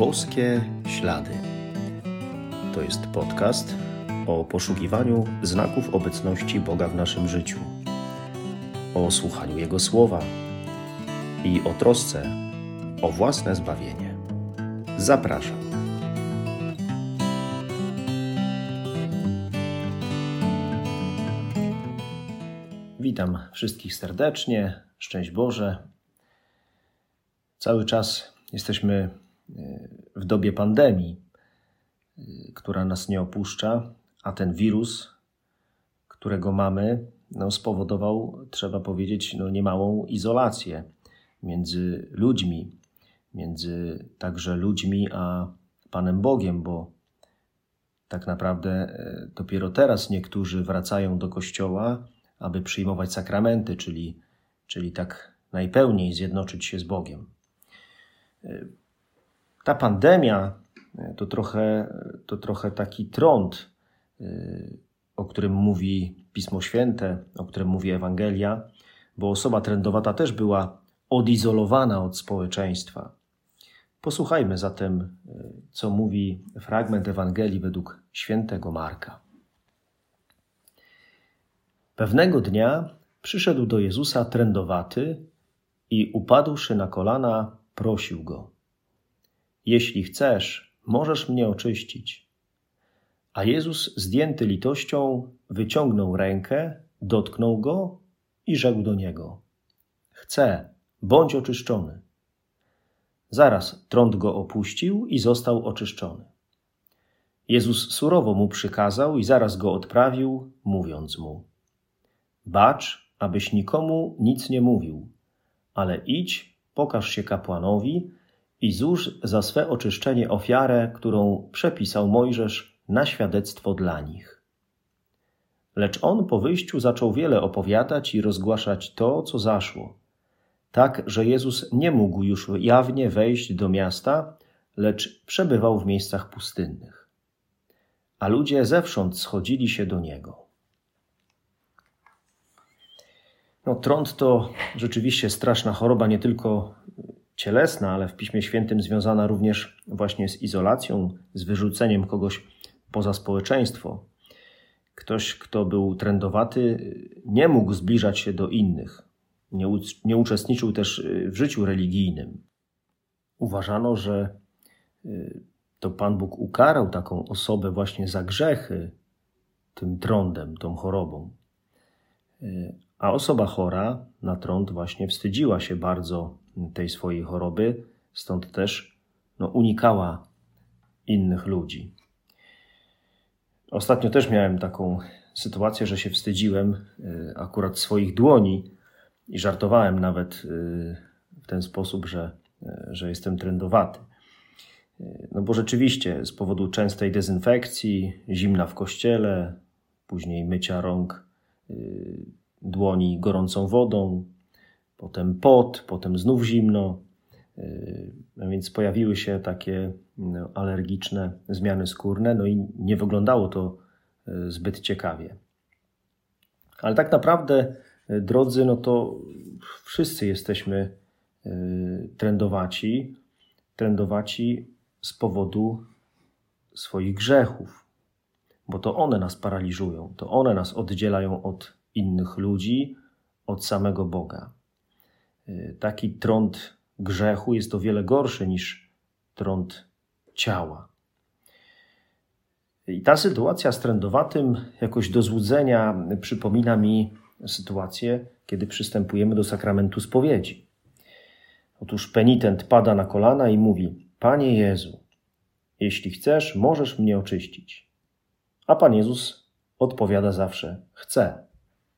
Boskie Ślady. To jest podcast o poszukiwaniu znaków obecności Boga w naszym życiu, o słuchaniu Jego słowa i o trosce o własne zbawienie. Zapraszam. Witam wszystkich serdecznie. Szczęść Boże. Cały czas jesteśmy w dobie pandemii, która nas nie opuszcza, a ten wirus, którego mamy, no, spowodował, trzeba powiedzieć, no, niemałą izolację między ludźmi, między także ludźmi a Panem Bogiem, bo tak naprawdę e, dopiero teraz niektórzy wracają do kościoła, aby przyjmować sakramenty, czyli, czyli tak najpełniej zjednoczyć się z Bogiem. Ta pandemia e, to trochę, to trochę taki trąd, e, o którym mówi Pismo Święte, o którym mówi Ewangelia, bo osoba trędowata też była odizolowana od społeczeństwa. Posłuchajmy zatem, e, co mówi fragment Ewangelii według świętego Marka. Pewnego dnia przyszedł do Jezusa trędowaty i upadłszy na kolana, prosił go: jeśli chcesz, możesz mnie oczyścić. A Jezus, zdjęty litością, wyciągnął rękę, dotknął go i rzekł do niego: Chcę, bądź oczyszczony. Zaraz trąd go opuścił i został oczyszczony. Jezus surowo mu przykazał i zaraz go odprawił, mówiąc mu: Bacz, abyś nikomu nic nie mówił, ale idź, pokaż się kapłanowi i złóż za swe oczyszczenie ofiarę, którą przepisał Mojżesz na świadectwo dla nich. Lecz on po wyjściu zaczął wiele opowiadać i rozgłaszać to, co zaszło, tak, że Jezus nie mógł już jawnie wejść do miasta, lecz przebywał w miejscach pustynnych. A ludzie zewsząd schodzili się do niego. No, trąd to rzeczywiście straszna choroba, nie tylko cielesna, ale w Piśmie Świętym związana również właśnie z izolacją, z wyrzuceniem kogoś poza społeczeństwo. Ktoś, kto był trędowaty, nie mógł zbliżać się do innych, nie, u, nie uczestniczył też y, w życiu religijnym. Uważano, że y, to Pan Bóg ukarał taką osobę właśnie za grzechy tym trądem, tą chorobą. Y, a osoba chora na trąd właśnie wstydziła się bardzo tej swojej choroby, stąd też no, unikała innych ludzi. Ostatnio też miałem taką sytuację, że się wstydziłem y, akurat swoich dłoni i żartowałem nawet y, w ten sposób, że, y, że jestem trendowaty. No bo rzeczywiście z powodu częstej dezynfekcji, zimna w kościele, później mycia rąk, dłoni gorącą wodą, potem pot, potem znów zimno. A więc pojawiły się takie no, alergiczne zmiany skórne, no i nie wyglądało to y, zbyt ciekawie. Ale tak naprawdę, y, drodzy, no to wszyscy jesteśmy y, trendowaci, trendowaci z powodu swoich grzechów, bo to one nas paraliżują, to one nas oddzielają od innych ludzi, od samego Boga. Y, taki trąd grzechu jest o wiele gorszy niż trąd ciała. I ta sytuacja z trędowatym jakoś do złudzenia przypomina mi sytuację, kiedy przystępujemy do sakramentu spowiedzi. Otóż penitent pada na kolana i mówi: Panie Jezu, jeśli chcesz, możesz mnie oczyścić. A Pan Jezus odpowiada zawsze: Chcę,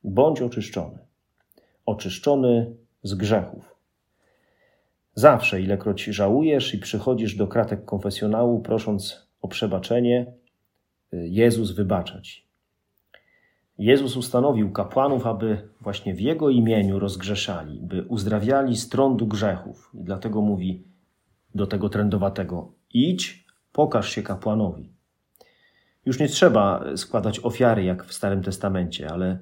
bądź oczyszczony. Oczyszczony z grzechów. Zawsze, ilekroć żałujesz i przychodzisz do kratek konfesjonału, prosząc o przebaczenie, y, Jezus wybaczać. Jezus ustanowił kapłanów, aby właśnie w Jego imieniu rozgrzeszali, by uzdrawiali z trądu grzechów. I dlatego mówi do tego trędowatego: idź, pokaż się kapłanowi. Już nie trzeba składać ofiary jak w Starym Testamencie, ale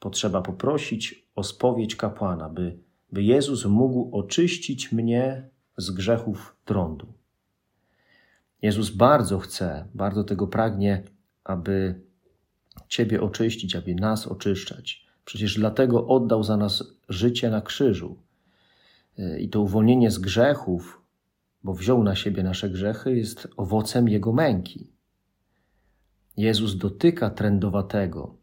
potrzeba poprosić o spowiedź kapłana, by, by Jezus mógł oczyścić mnie z grzechów trądu. Jezus bardzo chce, bardzo tego pragnie, aby Ciebie oczyścić, aby nas oczyszczać. Przecież dlatego oddał za nas życie na krzyżu. I to uwolnienie z grzechów, bo wziął na siebie nasze grzechy, jest owocem Jego męki. Jezus dotyka trędowatego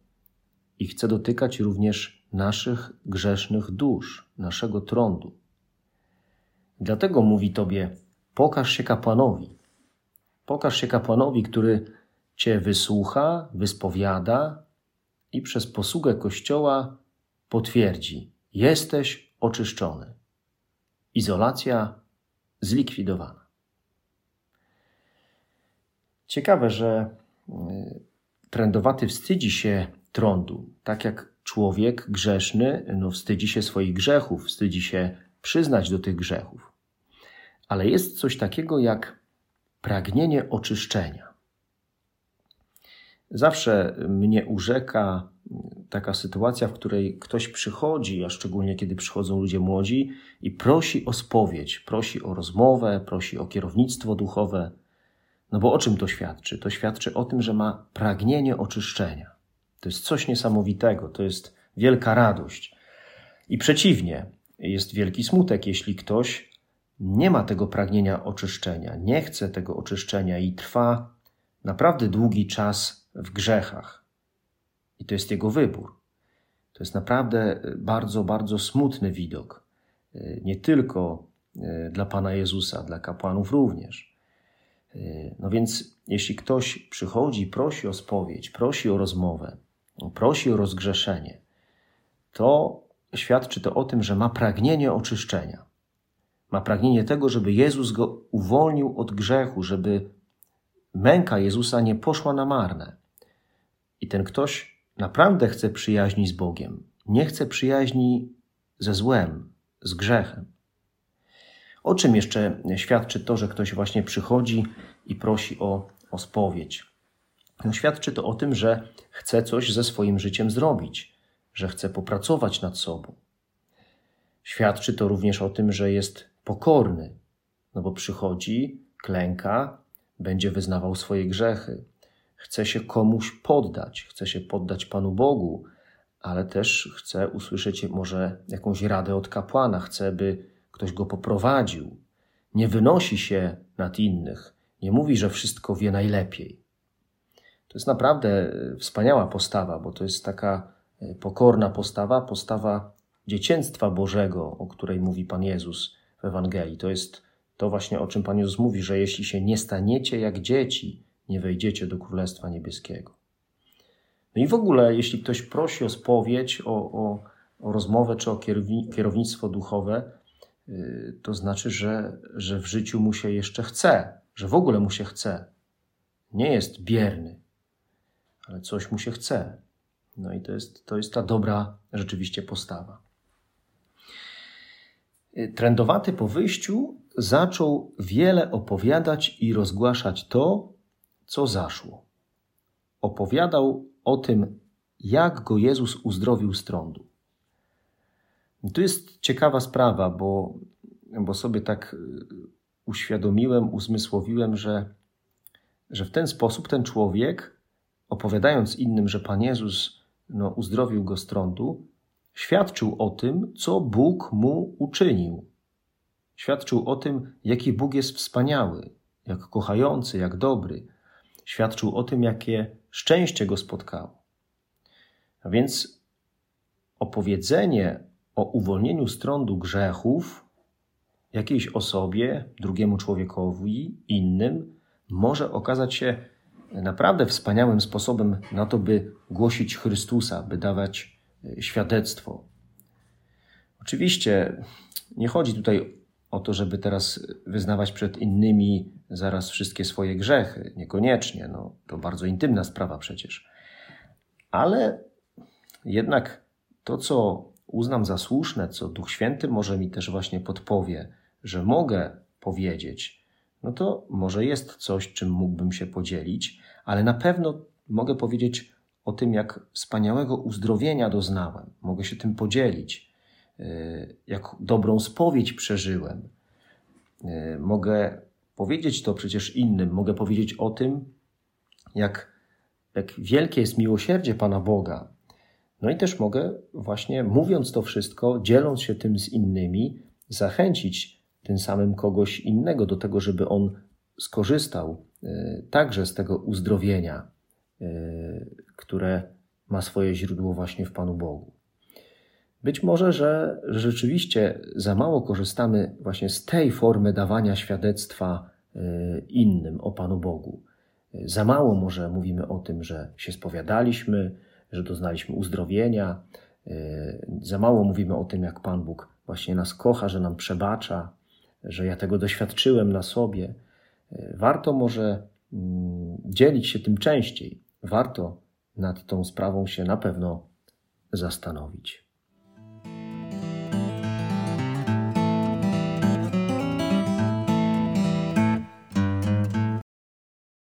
i chce dotykać również naszych grzesznych dusz, naszego trądu. Dlatego mówi Tobie: pokaż się kapłanowi. Pokaż się kapłanowi, który Cię wysłucha, wyspowiada i przez posługę Kościoła potwierdzi: jesteś oczyszczony. Izolacja zlikwidowana. Ciekawe, że y, trędowaty wstydzi się trądu, tak jak człowiek grzeszny no, wstydzi się swoich grzechów, wstydzi się przyznać do tych grzechów. Ale jest coś takiego jak pragnienie oczyszczenia. Zawsze mnie urzeka taka sytuacja, w której ktoś przychodzi, a szczególnie kiedy przychodzą ludzie młodzi i prosi o spowiedź, prosi o rozmowę, prosi o kierownictwo duchowe. No bo o czym to świadczy? To świadczy o tym, że ma pragnienie oczyszczenia. To jest coś niesamowitego, to jest wielka radość. I przeciwnie, jest wielki smutek, jeśli ktoś nie ma tego pragnienia oczyszczenia, nie chce tego oczyszczenia i trwa naprawdę długi czas w grzechach. I to jest jego wybór. To jest naprawdę bardzo, bardzo smutny widok. Nie tylko e, dla Pana Jezusa, dla kapłanów również. E, no więc, jeśli ktoś przychodzi, prosi o spowiedź, prosi o rozmowę, prosi o rozgrzeszenie, to świadczy to o tym, że ma pragnienie oczyszczenia. Ma pragnienie tego, żeby Jezus go uwolnił od grzechu, żeby męka Jezusa nie poszła na marne. I ten ktoś naprawdę chce przyjaźni z Bogiem, nie chce przyjaźni ze złem, z grzechem. O czym jeszcze świadczy to, że ktoś właśnie przychodzi i prosi o, o spowiedź? No, świadczy to o tym, że chce coś ze swoim życiem zrobić, że chce popracować nad sobą. Świadczy to również o tym, że jest pokorny, no bo przychodzi, klęka, będzie wyznawał swoje grzechy, chce się komuś poddać, chce się poddać Panu Bogu, ale też chce usłyszeć może jakąś radę od kapłana, chce, by ktoś go poprowadził. Nie wynosi się nad innych, nie mówi, że wszystko wie najlepiej. To jest naprawdę e, wspaniała postawa, bo to jest taka e, pokorna postawa, postawa dziecięctwa Bożego, o której mówi Pan Jezus w Ewangelii. To jest to właśnie, o czym Pan Jezus mówi, że jeśli się nie staniecie jak dzieci, nie wejdziecie do Królestwa Niebieskiego. No i w ogóle, jeśli ktoś prosi o spowiedź, o, o, o rozmowę czy o kierownictwo duchowe, y, to znaczy, że, że w życiu mu się jeszcze chce, że w ogóle mu się chce. Nie jest bierny, ale coś mu się chce. No i to jest, to jest ta dobra rzeczywiście postawa. Y, Trędowaty po wyjściu zaczął wiele opowiadać i rozgłaszać to, co zaszło. Opowiadał o tym, jak go Jezus uzdrowił z trądu. Tu jest ciekawa sprawa, bo, bo sobie tak y, uświadomiłem, uzmysłowiłem, że, że w ten sposób ten człowiek, opowiadając innym, że Pan Jezus no, uzdrowił go z trądu, świadczył o tym, co Bóg mu uczynił. Świadczył o tym, jaki Bóg jest wspaniały, jak kochający, jak dobry. Świadczył o tym, jakie szczęście go spotkało. A więc opowiedzenie o uwolnieniu z trądu grzechów jakiejś osobie, drugiemu człowiekowi, innym, może okazać się naprawdę wspaniałym sposobem na to, by głosić Chrystusa, by dawać e, świadectwo. Oczywiście nie chodzi tutaj o to, żeby teraz wyznawać przed innymi zaraz wszystkie swoje grzechy. Niekoniecznie, no, to bardzo intymna sprawa przecież. Ale jednak to, co uznam za słuszne, co Duch Święty może mi też właśnie podpowie, że mogę powiedzieć, no to może jest coś, czym mógłbym się podzielić, ale na pewno mogę powiedzieć o tym, jak wspaniałego uzdrowienia doznałem. Mogę się tym podzielić, y, jak dobrą spowiedź przeżyłem. Y, mogę powiedzieć to przecież innym. Mogę powiedzieć o tym, jak, jak wielkie jest miłosierdzie Pana Boga. No i też mogę właśnie mówiąc to wszystko, dzieląc się tym z innymi, zachęcić tym samym kogoś innego do tego, żeby on skorzystał e, także z tego uzdrowienia, e, które ma swoje źródło właśnie w Panu Bogu. Być może, że rzeczywiście za mało korzystamy właśnie z tej formy dawania świadectwa e, innym o Panu Bogu. Za mało może mówimy o tym, że się spowiadaliśmy, że doznaliśmy uzdrowienia. Za mało mówimy o tym, jak Pan Bóg właśnie nas kocha, że nam przebacza, że ja tego doświadczyłem na sobie. Warto może mm, dzielić się tym częściej. Warto nad tą sprawą się na pewno zastanowić.